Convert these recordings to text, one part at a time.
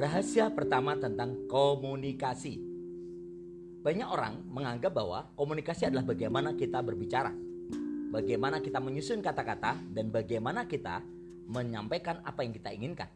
Rahasia pertama tentang komunikasi. Banyak orang menganggap bahwa komunikasi adalah bagaimana kita berbicara, bagaimana kita menyusun kata-kata, dan bagaimana kita menyampaikan apa yang kita inginkan.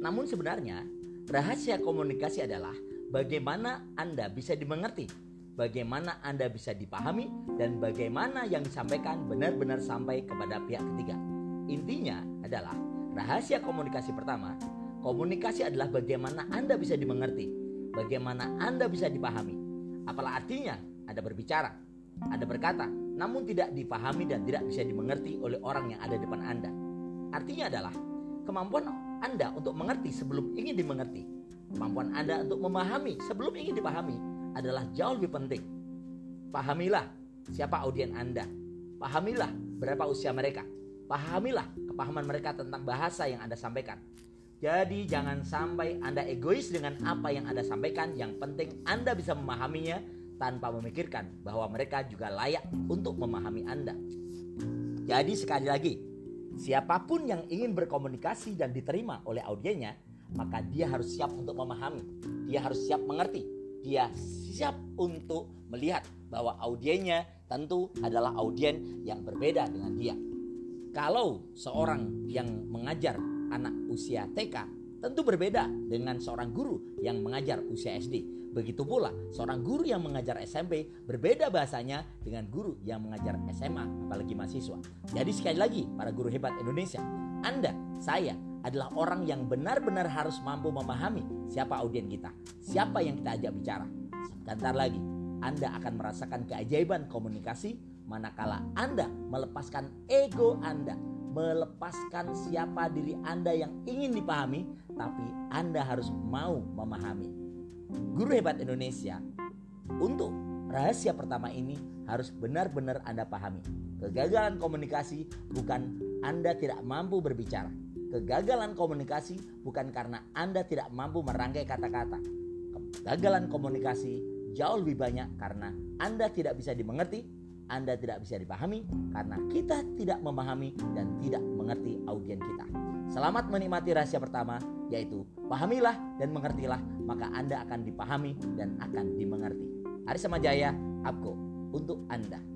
Namun sebenarnya, rahasia komunikasi adalah bagaimana Anda bisa dimengerti, bagaimana Anda bisa dipahami, dan bagaimana yang disampaikan benar-benar sampai kepada pihak ketiga. Intinya adalah rahasia komunikasi pertama Komunikasi adalah bagaimana Anda bisa dimengerti, bagaimana Anda bisa dipahami. Apalah artinya Anda berbicara, Anda berkata, namun tidak dipahami dan tidak bisa dimengerti oleh orang yang ada depan Anda. Artinya adalah kemampuan Anda untuk mengerti sebelum ingin dimengerti. Kemampuan Anda untuk memahami sebelum ingin dipahami adalah jauh lebih penting. Pahamilah siapa audien Anda. Pahamilah berapa usia mereka. Pahamilah kepahaman mereka tentang bahasa yang Anda sampaikan. Jadi jangan sampai Anda egois dengan apa yang Anda sampaikan. Yang penting Anda bisa memahaminya tanpa memikirkan bahwa mereka juga layak untuk memahami Anda. Jadi sekali lagi, siapa pun yang ingin berkomunikasi dan diterima oleh audiennya, maka dia harus siap untuk memahami. Dia harus siap mengerti. Dia siap untuk melihat bahwa audiennya tentu adalah audien yang berbeda dengan dia. Kalau seorang yang mengajar anak usia TK tentu berbeda dengan seorang guru yang mengajar usia SD. Begitu pula seorang guru yang mengajar SMP berbeda bahasanya dengan guru yang mengajar SMA apalagi mahasiswa. Jadi sekali lagi para guru hebat Indonesia, Anda, saya adalah orang yang benar-benar harus mampu memahami siapa audien kita, siapa yang kita ajak bicara. Sebentar lagi Anda akan merasakan keajaiban komunikasi manakala Anda melepaskan ego Anda melepaskan siapa diri Anda yang ingin dipahami, tapi Anda harus mau memahami. Guru hebat Indonesia untuk rahasia pertama ini harus benar-benar Anda pahami. Kegagalan komunikasi bukan Anda tidak mampu berbicara. Kegagalan komunikasi bukan karena Anda tidak mampu merangkai kata-kata. Kegagalan komunikasi jauh lebih banyak karena Anda tidak bisa dimengerti anda tidak bisa dipahami karena kita tidak memahami dan tidak mengerti audien kita. Selamat menikmati rahasia pertama yaitu pahamilah dan mengertilah maka Anda akan dipahami dan akan dimengerti. Aris Jaya, Abko untuk Anda.